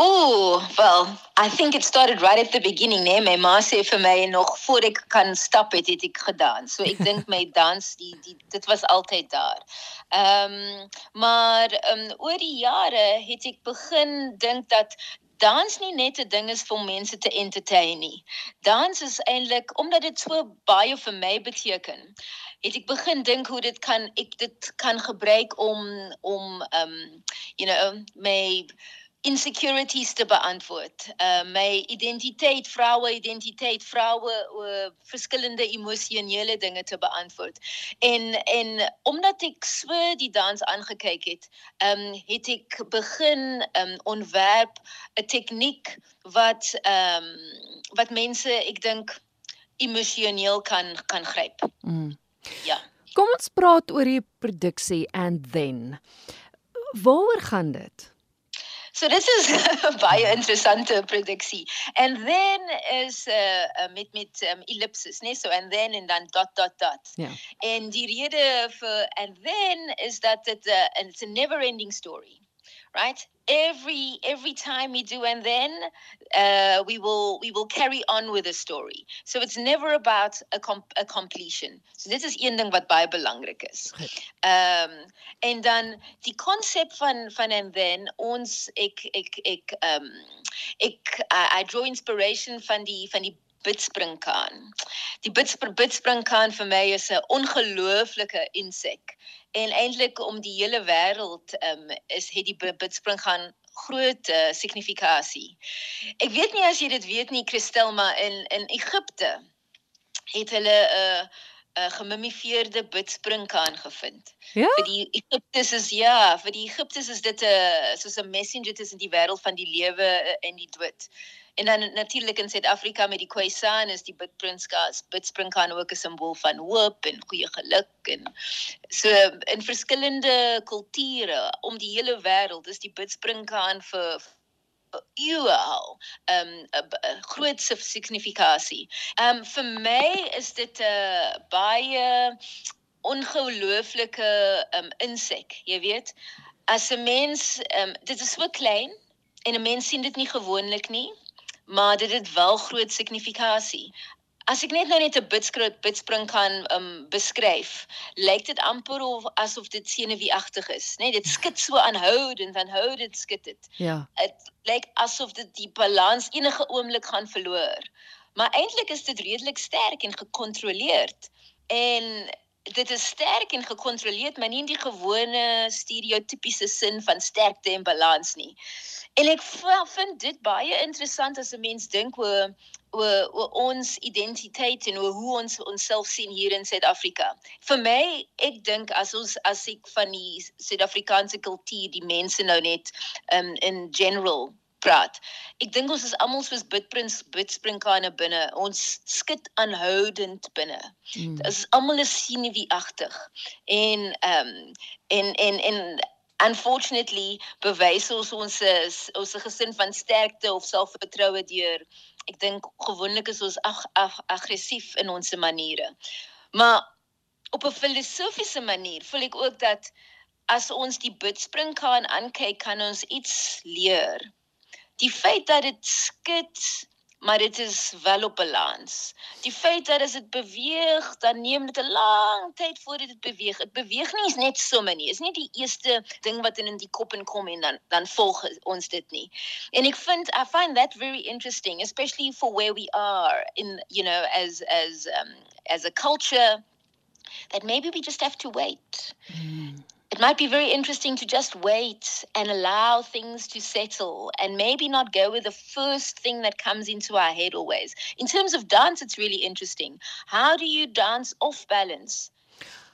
Oh, well, I think it started right at the beginning, nee. My ma sê vir my nog voor ek kan stap het, het ek gedans. So ek dink my dans die die dit was altyd daar. Ehm um, maar ehm um, oor die jare het ek begin dink dat dans nie net 'n ding is vir mense te entertain nie. Dans is eintlik omdat dit so baie vir my beteken. Het ek begin dink hoe dit kan ek dit kan gebruik om om ehm um, you know, my insecurities te beantwoord. Uh my identiteit, vroue identiteit, vroue uh, verskillende emosionele dinge te beantwoord. En en omdat ek so die dans aangekyk het, um het ek begin um ontwerp 'n tegniek wat um wat mense ek dink emosioneel kan kan gryp. Mm. Ja. Kom ons praat oor die produksie and then. Waaroor gaan dit? So this is 'n baie interessante produksie. And then is uh, uh met met um, ellipses, né? So and then and then dot dot dot. Ja. En die rede vir and then is dat dit 'n uh, it's a never ending story right? Every every time we do and then uh, we will we will carry on with the story. So it's never about a, com a completion. So this is een ding wat baie belangrik is. Um, en dan die konsep van van and then ons ek ek ek um, ek I, I draw inspiration van die van die bidspringkaan. Die bidspringkaan vir my is 'n ongelooflike insek en eintlik om die hele wêreld um, is het die bidspring gaan groot uh, signifikasie. Ek weet nie as jy dit weet nie Christel maar in in Egipte het hulle 'n uh, 'n gemumifieerde bidspringkaan gevind. Ja? Vir die Egiptes is ja, vir die Egiptes is dit 'n soos 'n messenger tussen die wêreld van die lewe en die dood. En dan natuurlik in Suid-Afrika met die Khoisan is die bidprinskas, bidspring kan ook 'n simbool van hoop en goeie geluk en so in verskillende kulture om die hele wêreld is die bidspring kan vir eeue al 'n um, groot signifikasie. Ehm um, vir my is dit 'n uh, baie ongelooflike um, insek, jy weet. As 'n mens um, dit is so klein en 'n mens sien dit nie gewoonlik nie maar dit het wel groot signifikasie. As ek net nou net 'n bidskroot bidspring kan um beskryf, lyk dit amper of asof dit senuweeagtig is, né? Nee, dit skud so aanhoudend, aanhou dit skud dit. Ja. Dit lyk asof dit die balans enige oomblik gaan verloor. Maar eintlik is dit redelik sterk en gekontroleerd. En dit is sterk en gekontroleerd, maar nie in die gewone stereotypiese sin van sterkte en balans nie. En ek vind dit baie interessant as 'n mens dink oor oor oor ons identiteit en oor hoe ons onsself sien hier in Suid-Afrika. Vir my, ek dink as ons as ek van die Suid-Afrikaanse kultuur, die mense nou net um, in general praat. Ek dink ons is almal soos bidprins bidspringkane binne. Ons skit aanhoudend binne. Mm. Dit is almal is sinewie-agtig. En ehm um, en en en unfortunately bewys ons ons ons gesin van sterkte of selfvertroue deur ek dink gewoonlik is ons ag ag aggressief in ons maniere. Maar op 'n filosofiese manier voel ek ook dat as ons die bidspring kan aankyk kan ons iets leer. Die feit dat dit skud maar dit is wel op balans. Die feit dat as dit beweeg, dan neem dit 'n lang tyd voordat dit beweeg. Dit beweeg nie net sommer nie. Is nie die eerste ding wat in die kop inkom en dan dan volg ons dit nie. En ek vind I find that very interesting, especially for where we are in, you know, as as um as a culture that maybe we just have to wait. Mm it might be very interesting to just wait and allow things to settle and maybe not go with the first thing that comes into our head always. In terms of dance, it's really interesting. How do you dance off balance?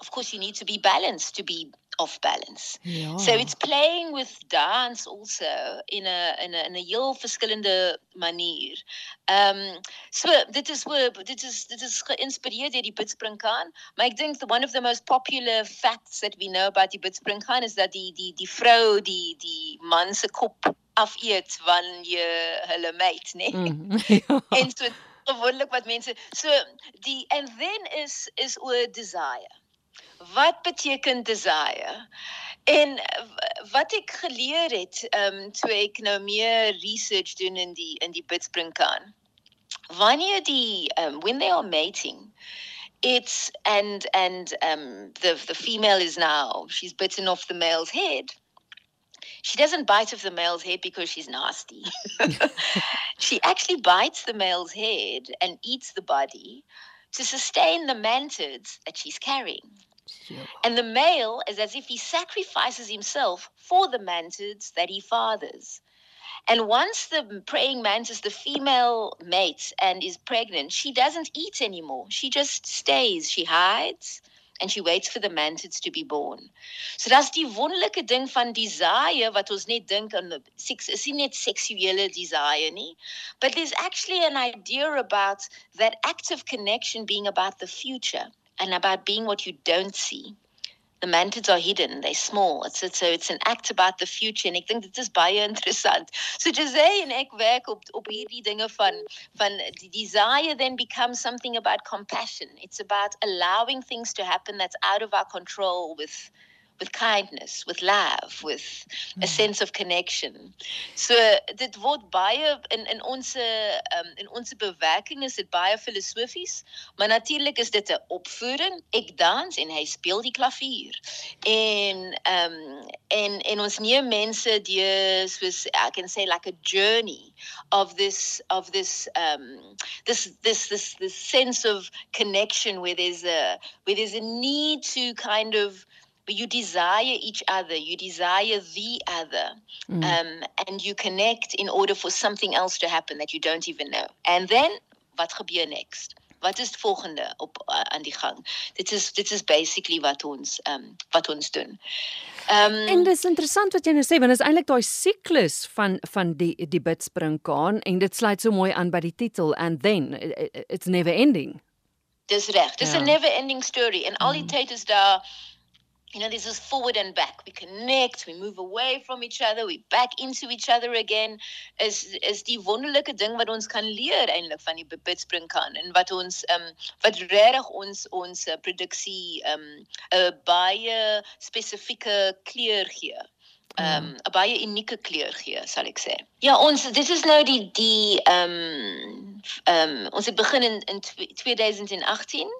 Of course, you need to be balanced to be off balance. Ja. So it's playing with dance also in a in a in a heel verskillende manier. Ehm um, so dit is hoe dit is dit is geïnspireer deur die Bidspringkaan, maar ek dink the one of the most popular facts that we know about die Bidspringkaan is dat die die die vrou die die man se kop afeet wanneer hulle meet, né? Nee? Mm, ja. En so gewoonlik wat mense so die and then is is oor desire Wat beteken desire? En wat ek geleer het, ehm um, toe ek nou meer research doen in die in die Bidspring kan. Wanneer die um when they are mating, it's and and um the the female is now she's bitten off the male's head. She doesn't bite off the male's head because she's nasty. she actually bites the male's head and eats the body to sustain the mantids that she's carrying. And the male is as if he sacrifices himself for the mantids that he fathers. And once the praying mantis, the female mates and is pregnant, she doesn't eat anymore. She just stays. She hides and she waits for the mantids to be born. So that's die wonderlike ding van desire wat ons net dink aan seks is nie net seksuele desire nie, but there's actually an idea about that active connection being about the future and about being what you don't see. The mantids are hidden, they're small. It's, it's, so it's an act about the future and ek dink dit is baie interessant. So Jose en ek werk op op hierdie dinge van van die desire then becomes something about compassion. It's about allowing things to happen that's out of our control with with kindness, with love, with a hmm. sense of connection. So dit word baie in in ons um, in ons bewerking is dit baie filosofies, maar natuurlik is dit 'n opvoering. Ek dans en hy speel die klavier. En ehm um, en en ons neem mense deur soos I can say like a journey of this of this um this this this this sense of connection where there's a where there's a need to kind of but you desire each other, you desire the other, mm. um, and you connect in order for something else to happen that you don't even know. And then, wat gebeur next? Wat is het volgende op uh, aan die gang? Dit is dit is basically wat ons um, wat ons doen. Um, en dis interessant wat jy nou sê want dit is eintlik daai siklus van van die die bidspringkaan en dit sluit so mooi aan by die titel and then it's never ending. Dis reg. Dis 'n ja. never ending story en al die mm. tyd is daar you know, this is forward and back. We connect, we move away from each other, we back into each other again. Is is die wonderlike ding wat ons kan leer eintlik van die Bidspring kan en wat ons ehm um, wat regtig ons ons uh, produksie ehm um, 'n baie spesifieke kleur gee. Ehm um, 'n baie unieke kleur gee, sal ek sê. Ja, ons dit is nou die die ehm um, ehm um, ons het begin in in 2018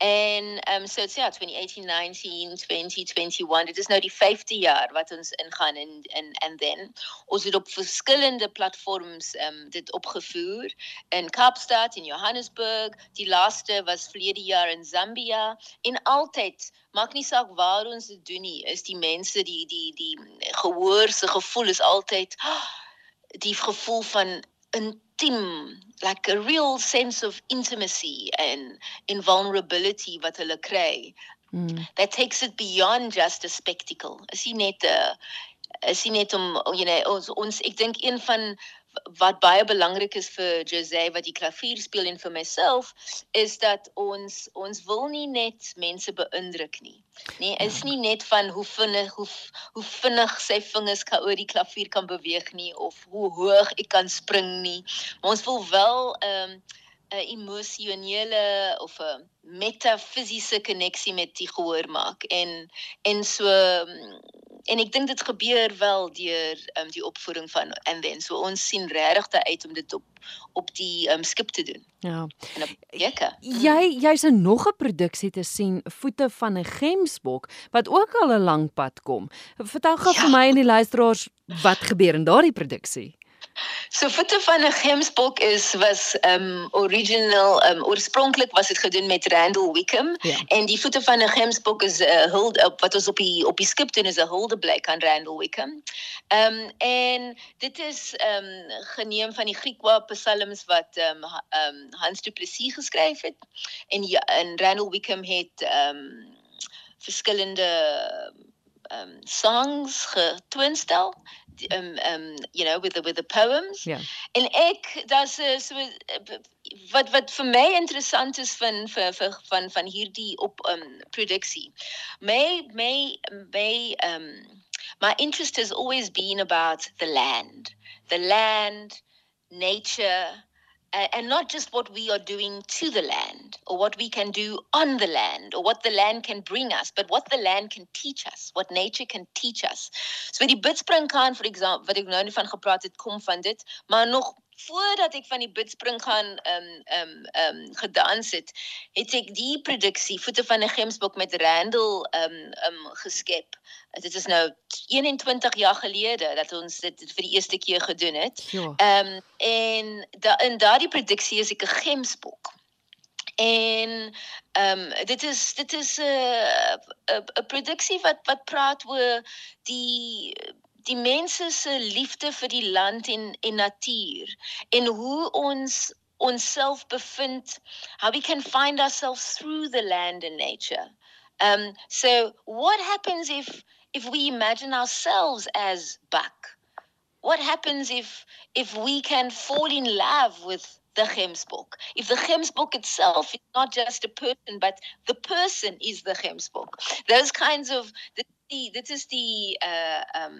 En ehm um, so dit's ja 2018, 19, 20, 21. Dit is nou die 5de jaar wat ons ingaan in in and then ons het op verskillende platforms ehm um, dit opgevoer in Kaapstad en Johannesburg. Die laaste was verlede jaar in Zambia. En altyd maak nie saak waar ons dit doen nie, is die mense die die die gehoor se gevoel is altyd die gevoel van intiem like a real sense of intimacy and invulnerability wat hulle kry mm. that takes it beyond just a spectacle is nie net 'n is nie net om you know ons, ons ek dink een van wat baie belangrik is vir Jose wat die klavier speel en vir myself is dat ons ons wil nie net mense beïndruk nie. Nee, is ja. nie net van hoe vinnig hoe hoe vinnig sy vingers kan oor die klavier kan beweeg nie of hoe hoog ek kan spring nie. Maar ons wil wel 'n um, 'n emosionele of 'n metafisiese koneksie met die gehoor maak en en so en ek dink dit gebeur wel deur um, die opvoering van and then so ons sien regtig uit om dit op op die um, skip te doen. Ja. En op jekke. Jy jy's nog 'n produksie te sien voete van 'n gemsbok wat ook al 'n lang pad kom. Vertel gou ja. vir my en die luisteraars wat gebeur in daardie produksie. So voete van 'n gemsbok is was um original um oorspronklik was dit gedoen met Randall Wickham ja. en die voete van 'n gemsbok is 'n uh, hulde op wat ons op die op die skip doen is 'n huldeblyk aan Randall Wickham. Um en dit is um geneem van die Griekwa psalms wat um, um Hans Du Plessis geskryf het en ja, en Randall Wickham het um verskillende um songs getwinstel um um you know with the with the poems. Ja. En ek daar's so wat wat vir my interessant is van vir, vir van van hierdie op um produksie. My my my um my interest has always been about the land. The land, nature, uh, and not just what we are doing to the land or what we can do on the land or what the land can bring us, but what the land can teach us, what nature can teach us. So die bidspringkaan vir example wat ek nou net van gepraat het kom van dit, maar nog voordat ek van die bidspring gaan ehm um, ehm um, ehm um, gedans het, het ek die produksie Voete van 'n Gemsbok met Randall ehm um, ehm um, geskep. Dit is nou 21 jaar gelede dat ons dit vir die eerste keer gedoen het. Ja. Ehm um, en da, in daardie produksie is ek 'n Gemsbok. En ehm um, dit is dit is 'n uh, 'n 'n produksie wat wat praat oor die die mense se liefde vir die land en en natuur en hoe ons onsself bevind how we can find ourselves through the land and nature. Um so what happens if if we imagine ourselves as buck what happens if if we can fall in love with the gemsbok? If the gemsbok itself is not just a person but the person is the gemsbok. Those kinds of the die dit is die uh um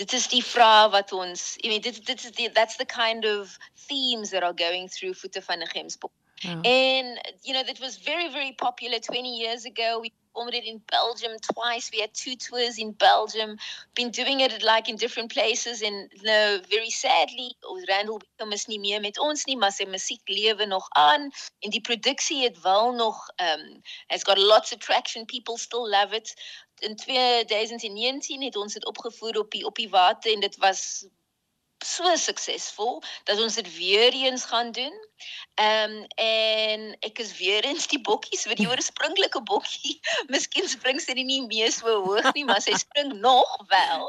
dit is die vraag wat ons I mean dit dit is die that's the kind of themes that are going through voete van 'n gemsbok. Yeah. And you know that was very very popular 20 years ago. We performed it in Belgium twice. We had two tours in Belgium. Been doing it like in different places and you know very sadly Randall Beckham is nie meer met ons nie, maar sy musiek lewe nog aan en die produksie het wel nog um has got lots of traction. People still love it. In 2019 het ons dit opgevoer op die op die water en dit was so suksesvol dat ons dit weer eens gaan doen. Ehm um, en ek is weer eens die bokkies vir die oorspronklike bokkie. Miskien spring sy nie meer so hoog nie, maar sy spring nog wel.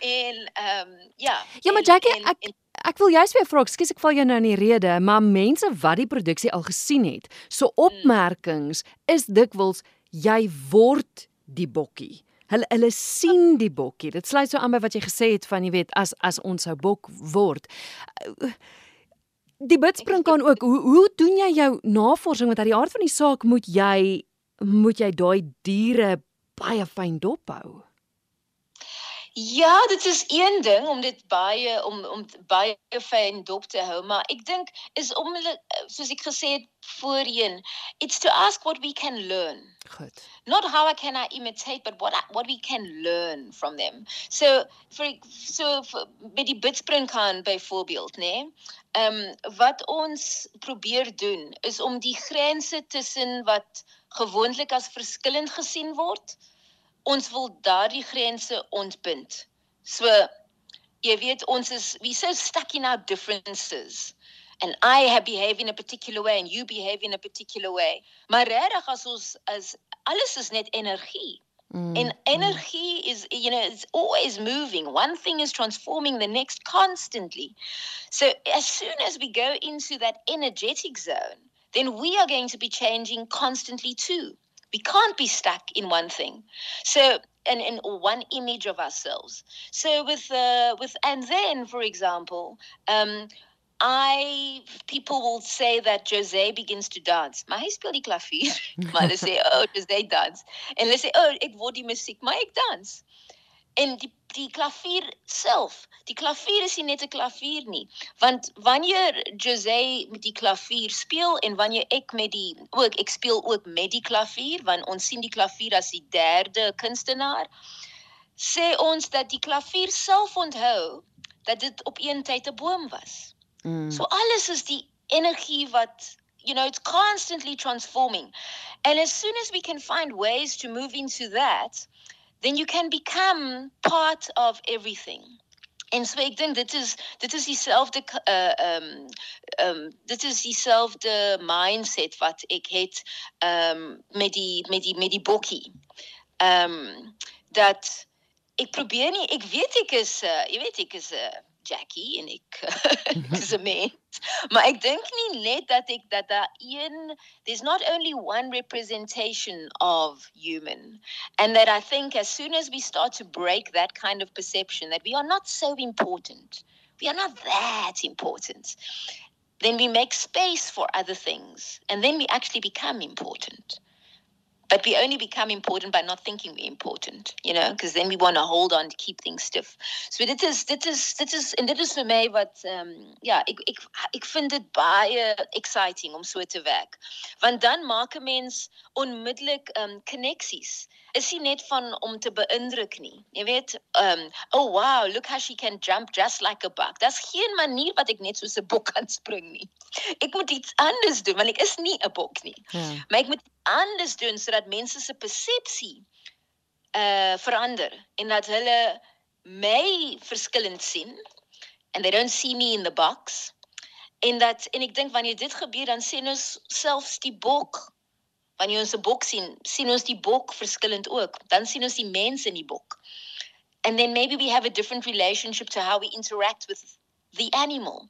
En ehm um, ja. Ja, maar Jackie, en, ek en, Ek wil juist weer vra, ekskuus ek val jou nou in die rede, maar mense wat die produksie al gesien het, so hmm. opmerkings is dikwels jy word die bokkie. Hulle hulle sien die bokkie. Dit sluit so aan by wat jy gesê het van jy weet as as ons sou bok word. Die bidspring kan ook. Hoe hoe doen jy jou navorsing want uit die aard van die saak moet jy moet jy daai diere baie fyn dop hou. Ja, dit is een ding om dit baie om om baie fyn dop te hou, maar ek dink is om soos ek gesê het voorheen, it's to ask what we can learn. Goed. Not how I can I imitate, but what I, what we can learn from them. So for so for, met die bidspring kan byvoorbeeld, né? Nee, ehm um, wat ons probeer doen is om die grense tussen wat gewoonlik as verskillend gesien word, ons wil daardie grense ontbind. So jy weet ons is we so stuck in our differences and I have behave in a particular way and you behave in a particular way. Maar regtig as ons as alles is net energie. Mm, and energy mm. is you know it's always moving one thing is transforming the next constantly so as soon as we go into that energetic zone then we are going to be changing constantly too we can't be stuck in one thing. So and in one image of ourselves. So with uh, with and then, for example, um, I people will say that Jose begins to dance. Maar hy speel die klavier. maar hulle sê, "Oh, Jose dance." En hulle say, "Oh, ek word die musiek, maar ek dans." En die die klavier self, die klavier is nie net 'n klavier nie, want wanneer Jose met die klavier speel en wanneer ek met die ook ek speel ook met die klavier, want ons sien die klavier as die derde kunstenaar, sê ons dat die klavier self onthou dat dit op een tyd 'n boom was. Mm. So alles is die energie wat you know it's constantly transforming. And as soon as we can find ways to move into that, then you can become part of everything. En so ek dink dit is dit is dieselfde uh um um dit is dieselfde mindset wat ek het um met die met die met die bokkie. Um dat ek probeer nie ek weet ek is uh, jy weet ek is 'n uh, Jackie en ek mm-hmm. is 'n mens. Maar ek dink nie net dat dat there's not only one representation of human and that I think as soon as we start to break that kind of perception that we are not so important. We are not that important. Then we make space for other things and then we actually become important. But we only become important by not thinking we're important you know because then we want to hold on to keep things stiff. So dit is dit is dit is en dit is vir my wat ehm um, ja ek ek ek vind dit baie exciting om so te werk. Want dan maak 'n mens onmiddellik ehm um, koneksies is nie net van om te beïndruk nie. Jy weet, um oh wow, look how she can jump just like a buck. Daar's geen manier wat ek net soos 'n bok kan spring nie. Ek moet iets anders doen want ek is nie 'n bok nie. Ja. Maar ek moet anders doen sodat mense se persepsie uh verander en dat hulle my verskillend sien and they don't see me in the box. En dat en ek dink wanneer dit gebeur dan sien ons selfs die bok wanneer ons 'n bok sien, sien ons die bok verskillend ook. Dan sien ons die mens in die bok. And then maybe we have a different relationship to how we interact with the animal.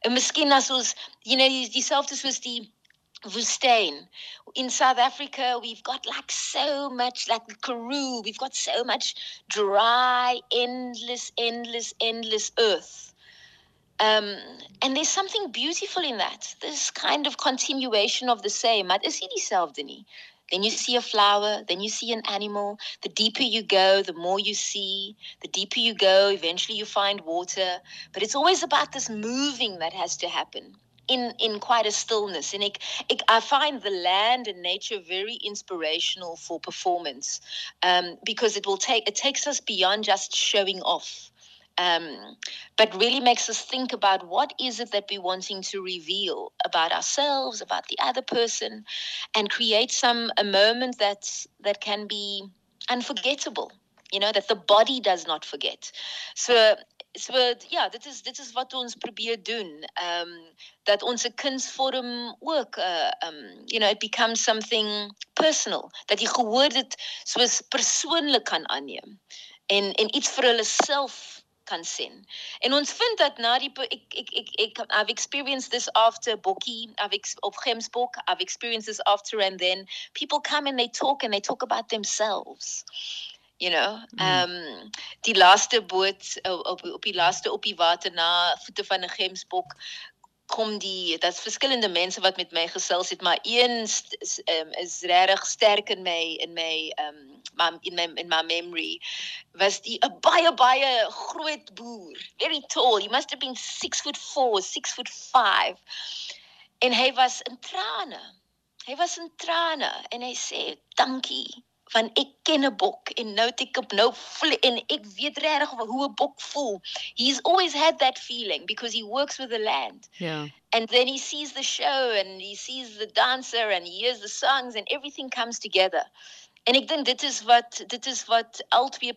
En miskien as ons, you know, dieselfde soos die woestyn. In South Africa, we've got like so much, like the Karoo, we've got so much dry, endless, endless, endless earth. Um, and there's something beautiful in that. This kind of continuation of the same. Then you see a flower, then you see an animal. The deeper you go, the more you see. The deeper you go, eventually you find water. But it's always about this moving that has to happen in in quite a stillness and ik, ik, I find the land and nature very inspirational for performance um, because it will take it takes us beyond just showing off um, but really makes us think about what is it that we're wanting to reveal about ourselves, about the other person, and create some a moment that that can be unforgettable. You know that the body does not forget. So so ja, dit is dit is wat ons probeer doen. Um dat ons kunsvorm ook uh um you know it becomes something personal dat jy gehoor dit soos persoonlik kan aanneem en en iets vir hulle self kan sien. En ons vind dat na die ek ek ek ek I've experienced this after Bokkie, I've ex, of Gemsbok, I've experienced this after and then people come and they talk and they talk about themselves. You know, mm. um die laaste boot op op die laaste op die water na voete van 'n Gemsbok kom die dat's verskillende mense wat met my gesels het maar een um, is regtig sterk in my in my um my in my in my memory was die 'n baie baie groot boer very tall he must have been 6 foot 4 6 foot 5 en hy was in trane. Hy was in trane en hy sê dankie van ek ken 'n bok en nou ek op nou voel en ek weet regtig hoe 'n bok voel. He's always had that feeling because he works with the land. Yeah. And then he sees the show and he sees the dancer and he hears the songs and everything comes together. En ek dink dit is wat dit is wat al twee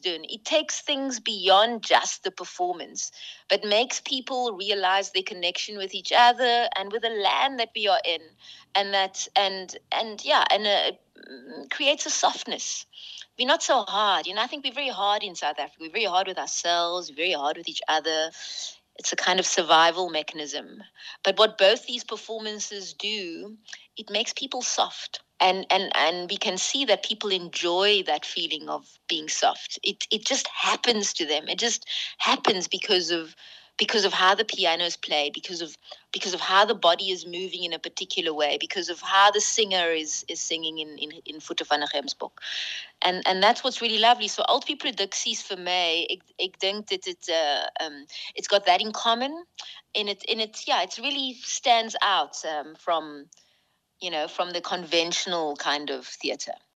doen. It takes things beyond just the performance, but makes people realize their connection with each other and with the land that we are in and that and and yeah, and uh, creates a softness. We're not so hard. You know, I think we're very hard in South Africa. We're very hard with ourselves, very hard with each other. It's a kind of survival mechanism. But what both these performances do, it makes people soft and and and we can see that people enjoy that feeling of being soft. It it just happens to them. It just happens because of because of how the piano is played because of because of how the body is moving in a particular way because of how the singer is is singing in in in Voete van book and and that's what's really lovely. So Altvi produksies for me ek ek dink it uh, um it's got that in common. In it in it yeah it really stands out um, from you know, from the conventional kind of theatre.